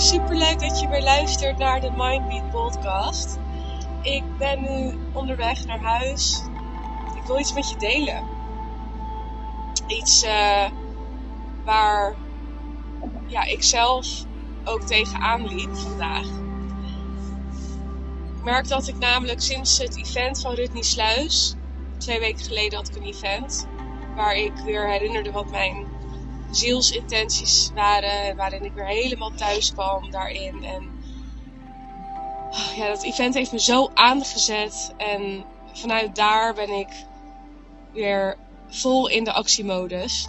superleuk dat je weer luistert naar de Mindbeat podcast. Ik ben nu onderweg naar huis. Ik wil iets met je delen. Iets uh, waar ja, ik zelf ook tegenaan liep vandaag. Ik merk dat ik namelijk sinds het event van Rutney Sluis, twee weken geleden had ik een event, waar ik weer herinnerde wat mijn zielsintenties waren. Waarin ik weer helemaal thuis kwam daarin. En ja, dat event heeft me zo aangezet. En vanuit daar ben ik weer vol in de actiemodus.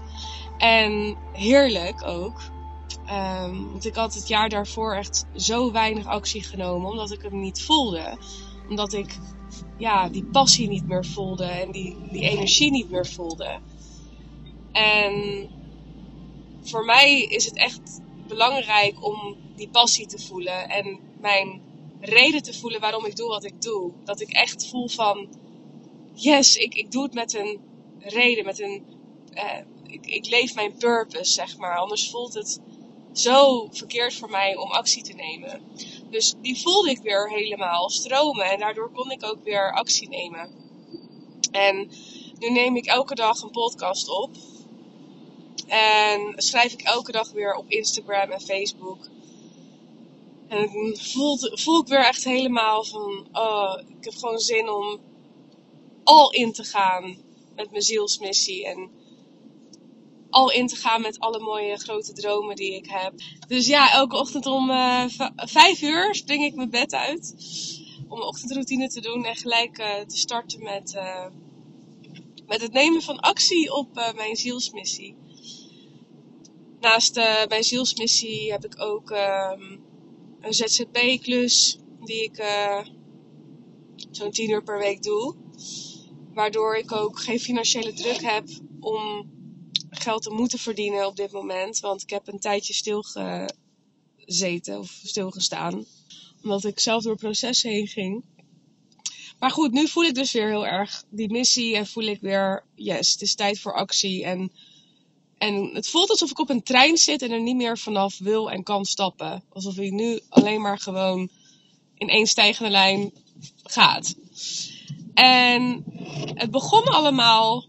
En heerlijk ook. Um, want ik had het jaar daarvoor echt zo weinig actie genomen. Omdat ik hem niet voelde. Omdat ik ja, die passie niet meer voelde. En die, die energie niet meer voelde. En voor mij is het echt belangrijk om die passie te voelen en mijn reden te voelen waarom ik doe wat ik doe. Dat ik echt voel van, yes, ik, ik doe het met een reden, met een, uh, ik, ik leef mijn purpose, zeg maar. Anders voelt het zo verkeerd voor mij om actie te nemen. Dus die voelde ik weer helemaal stromen en daardoor kon ik ook weer actie nemen. En nu neem ik elke dag een podcast op. En schrijf ik elke dag weer op Instagram en Facebook. En dan voel, voel ik weer echt helemaal van, oh, ik heb gewoon zin om al in te gaan met mijn zielsmissie. En al in te gaan met alle mooie grote dromen die ik heb. Dus ja, elke ochtend om uh, vijf uur spring ik mijn bed uit. Om mijn ochtendroutine te doen en gelijk uh, te starten met, uh, met het nemen van actie op mijn zielsmissie. Naast uh, mijn zielsmissie heb ik ook um, een ZZP-klus die ik uh, zo'n 10 uur per week doe. Waardoor ik ook geen financiële druk heb om geld te moeten verdienen op dit moment. Want ik heb een tijdje stilgezeten of stilgestaan. Omdat ik zelf door het proces heen ging. Maar goed, nu voel ik dus weer heel erg die missie en voel ik weer, yes, het is tijd voor actie. En en het voelt alsof ik op een trein zit en er niet meer vanaf wil en kan stappen. Alsof ik nu alleen maar gewoon in één stijgende lijn gaat. En het begon allemaal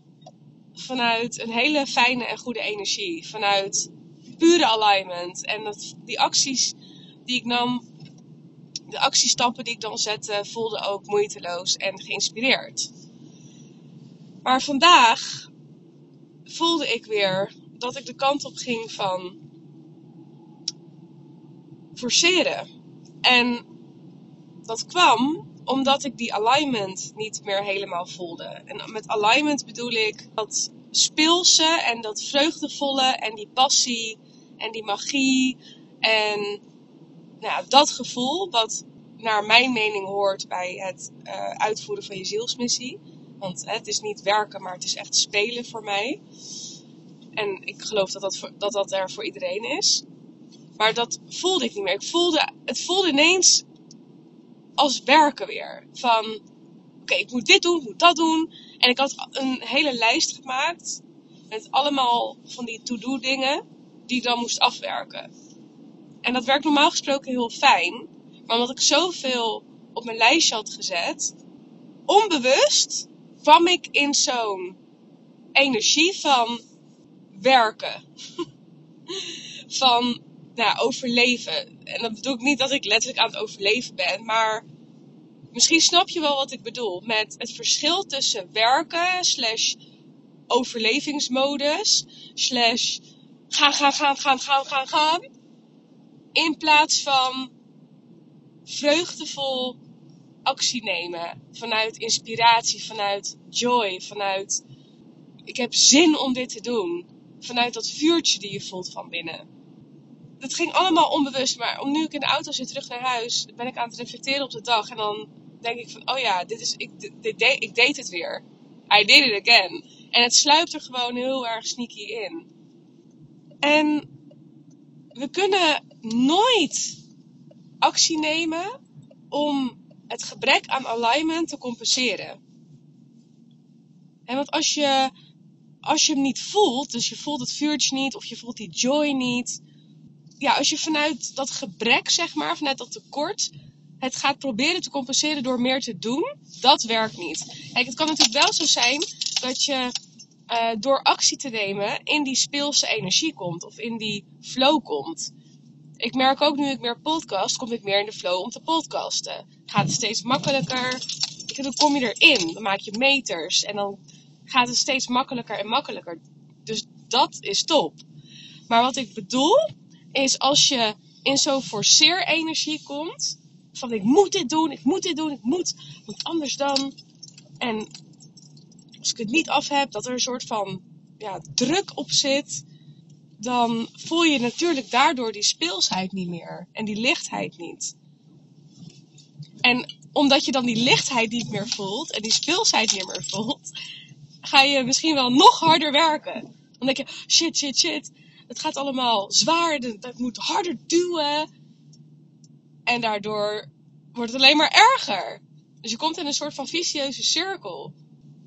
vanuit een hele fijne en goede energie. Vanuit pure alignment. En die acties die ik nam, de actiestappen die ik dan zette, voelden ook moeiteloos en geïnspireerd. Maar vandaag voelde ik weer dat ik de kant op ging van forceren. En dat kwam omdat ik die alignment niet meer helemaal voelde. En met alignment bedoel ik dat speelse en dat vreugdevolle en die passie en die magie en nou, dat gevoel wat naar mijn mening hoort bij het uh, uitvoeren van je zielsmissie. Want het is niet werken, maar het is echt spelen voor mij. En ik geloof dat dat, dat dat er voor iedereen is. Maar dat voelde ik niet meer. Ik voelde, het voelde ineens als werken weer. Van, oké, ik moet dit doen, ik moet dat doen. En ik had een hele lijst gemaakt. Met allemaal van die to-do dingen. Die ik dan moest afwerken. En dat werkt normaal gesproken heel fijn. Maar omdat ik zoveel op mijn lijstje had gezet. Onbewust kwam ik in zo'n energie van werken. van nou, overleven. En dat bedoel ik niet dat ik letterlijk aan het overleven ben, maar misschien snap je wel wat ik bedoel. Met het verschil tussen werken, slash overlevingsmodus, slash gaan, gaan, gaan, gaan, gaan, gaan, gaan. In plaats van vreugdevol actie nemen. Vanuit inspiratie, vanuit joy, vanuit ik heb zin om dit te doen vanuit dat vuurtje die je voelt van binnen. Dat ging allemaal onbewust, maar om nu ik in de auto zit terug naar huis, ben ik aan het reflecteren op de dag. En dan denk ik van, oh ja, dit is, ik, dit, dit, ik deed het weer. I did it again. En het sluipt er gewoon heel erg sneaky in. En we kunnen nooit actie nemen om het gebrek aan alignment te compenseren. En want als je als je hem niet voelt, dus je voelt het vuurtje niet of je voelt die joy niet, ja, als je vanuit dat gebrek, zeg maar, vanuit dat tekort, het gaat proberen te compenseren door meer te doen, dat werkt niet. Kijk, het kan natuurlijk wel zo zijn dat je uh, door actie te nemen in die speelse energie komt of in die flow komt. Ik merk ook nu ik meer podcast, kom ik meer in de flow om te podcasten. Gaat het steeds makkelijker. Dan kom je erin, dan maak je meters en dan gaat het steeds makkelijker en makkelijker. Dus dat is top. Maar wat ik bedoel is als je in zo'n forceer-energie komt, van ik moet dit doen, ik moet dit doen, ik moet, want anders dan. En als ik het niet af heb, dat er een soort van ja, druk op zit, dan voel je natuurlijk daardoor die speelsheid niet meer en die lichtheid niet. En omdat je dan die lichtheid niet meer voelt en die speelsheid niet meer voelt, ga je misschien wel nog harder werken. Dan denk je, shit, shit, shit, het gaat allemaal zwaar, dat moet harder duwen. En daardoor wordt het alleen maar erger. Dus je komt in een soort van vicieuze cirkel.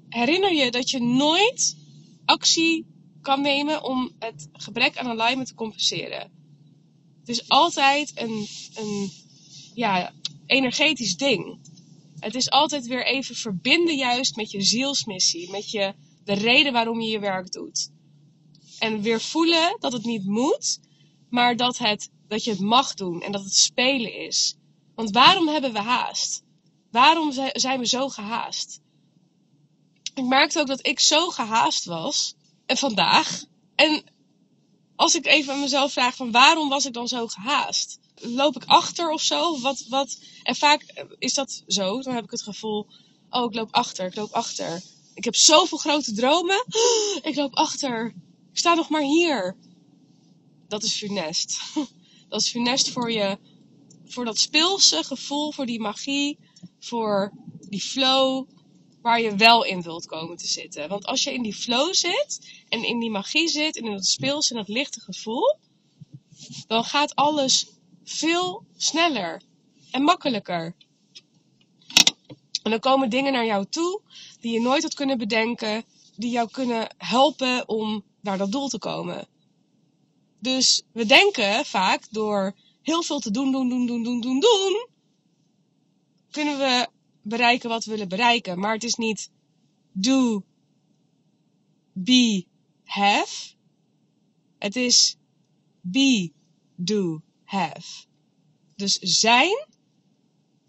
Herinner je dat je nooit actie kan nemen om het gebrek aan alignment te compenseren. Het is altijd een, een ja, energetisch ding. Het is altijd weer even verbinden juist met je zielsmissie, met je, de reden waarom je je werk doet. En weer voelen dat het niet moet, maar dat, het, dat je het mag doen en dat het spelen is. Want waarom hebben we haast? Waarom zijn we zo gehaast? Ik merkte ook dat ik zo gehaast was. En vandaag. En als ik even aan mezelf vraag van waarom was ik dan zo gehaast? Loop ik achter of zo? Wat, wat? En vaak is dat zo. Dan heb ik het gevoel, oh ik loop achter, ik loop achter. Ik heb zoveel grote dromen. Ik loop achter. Ik sta nog maar hier. Dat is funest. Dat is funest voor je voor dat speelse gevoel, voor die magie, voor die flow, waar je wel in wilt komen te zitten. Want als je in die flow zit en in die magie zit en in dat speelse en dat lichte gevoel, dan gaat alles veel sneller en makkelijker. En dan komen dingen naar jou toe die je nooit had kunnen bedenken, die jou kunnen helpen om naar dat doel te komen. Dus we denken vaak door heel veel te doen, doen, doen, doen, doen, doen, doen, kunnen we bereiken wat we willen bereiken. Maar het is niet do, be, have. Het is be, do, have. Dus zijn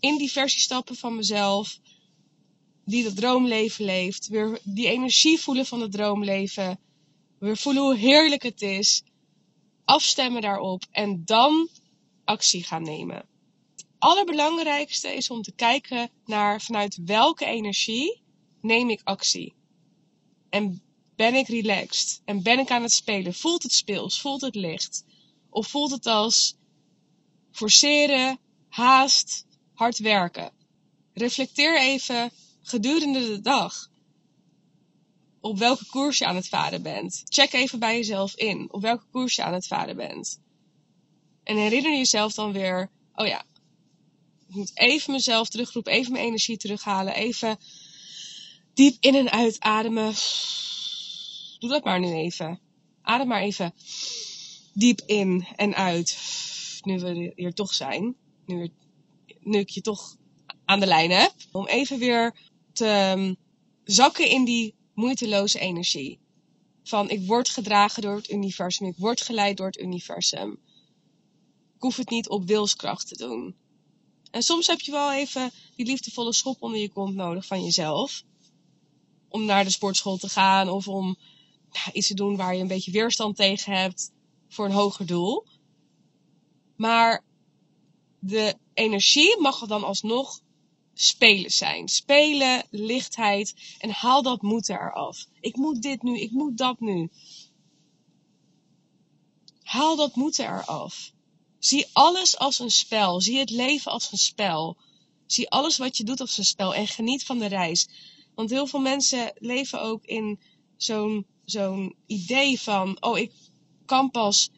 in die versiestappen van mezelf, die dat droomleven leeft, weer die energie voelen van het droomleven, weer voelen hoe heerlijk het is, afstemmen daarop en dan actie gaan nemen. Het allerbelangrijkste is om te kijken naar vanuit welke energie neem ik actie. En ben ik relaxed? En ben ik aan het spelen? Voelt het speels? Voelt het licht? Of voelt het als forceren, haast, hard werken? Reflecteer even gedurende de dag op welke koers je aan het varen bent. Check even bij jezelf in op welke koers je aan het varen bent. En herinner jezelf dan weer, oh ja, ik moet even mezelf terugroepen, even mijn energie terughalen, even diep in en uit ademen. Doe dat maar nu even. Adem maar even diep in en uit. Nu we hier toch zijn. Nu, ik je toch aan de lijn heb. Om even weer te ehm, zakken in die moeiteloze energie. Van ik word gedragen door het universum. Ik word geleid door het universum. Ik hoef het niet op wilskracht te doen. En soms heb je wel even die liefdevolle schop onder je kont nodig van jezelf. Om naar de sportschool te gaan of om nou, iets te doen waar je een beetje weerstand tegen hebt voor een hoger doel. Maar de energie mag dan alsnog spelen zijn. Spelen, lichtheid en haal dat moeten eraf. Ik moet dit nu, ik moet dat nu. Haal dat moeten eraf. Zie alles als een spel. Zie het leven als een spel. Zie alles wat je doet als een spel en geniet van de reis. Want heel veel mensen leven ook in zo'n zo'n idee van: oh, ik kan pas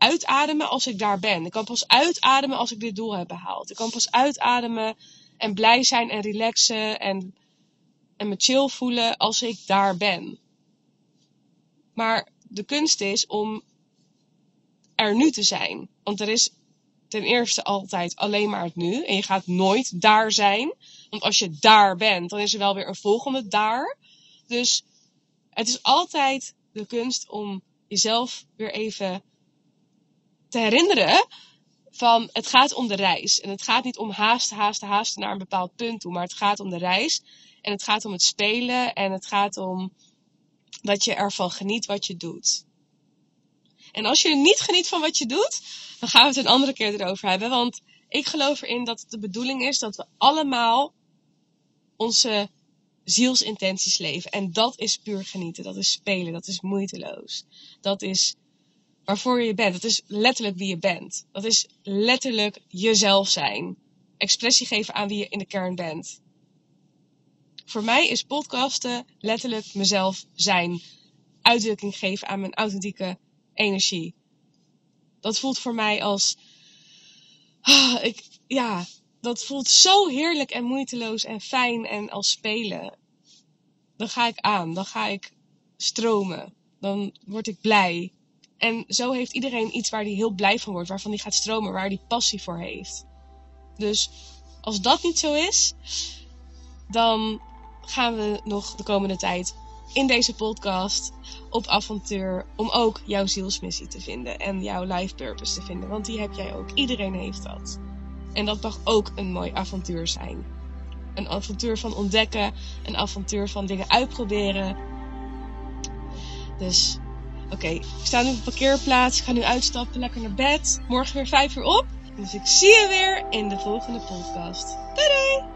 uitademen als ik daar ben. Ik kan pas uitademen als ik dit doel heb behaald. Ik kan pas uitademen en blij zijn en relaxen en, en me chill voelen als ik daar ben. Maar de kunst is om er nu te zijn. Want er is ten eerste altijd alleen maar het nu. En je gaat nooit daar zijn. Want als je daar bent, dan is er wel weer een volgende daar. Dus het is altijd de kunst om jezelf weer even te herinneren van het gaat om de reis. En het gaat niet om haasten, haasten, haasten naar een bepaald punt toe. Maar het gaat om de reis. En het gaat om het spelen. En het gaat om dat je ervan geniet wat je doet. En als je niet geniet van wat je doet, dan gaan we het een andere keer erover hebben. Want ik geloof erin dat de bedoeling is dat we allemaal onze zielsintenties leven. En dat is puur genieten. Dat is spelen. Dat is moeiteloos. Dat is waarvoor je bent. Dat is letterlijk wie je bent. Dat is letterlijk jezelf zijn. Expressie geven aan wie je in de kern bent. Voor mij is podcasten letterlijk mezelf zijn. Uitdrukking geven aan mijn authentieke energie. Dat voelt voor mij als. Ah, ik, ja, dat voelt zo heerlijk en moeiteloos en fijn en als spelen. Dan ga ik aan, dan ga ik stromen, dan word ik blij. En zo heeft iedereen iets waar hij heel blij van wordt, waarvan hij gaat stromen, waar hij passie voor heeft. Dus als dat niet zo is, dan gaan we nog de komende tijd in deze podcast op avontuur om ook jouw zielsmissie te vinden en jouw life purpose te vinden. Want die heb jij ook. Iedereen heeft dat. En dat mag ook een mooi avontuur zijn. Een avontuur van ontdekken, een avontuur van dingen uitproberen. Dus, oké, ik sta nu op de parkeerplaats, ik ga nu uitstappen, lekker naar bed. Morgen weer vijf uur op. Dus ik zie je weer in de volgende podcast. Doei doei!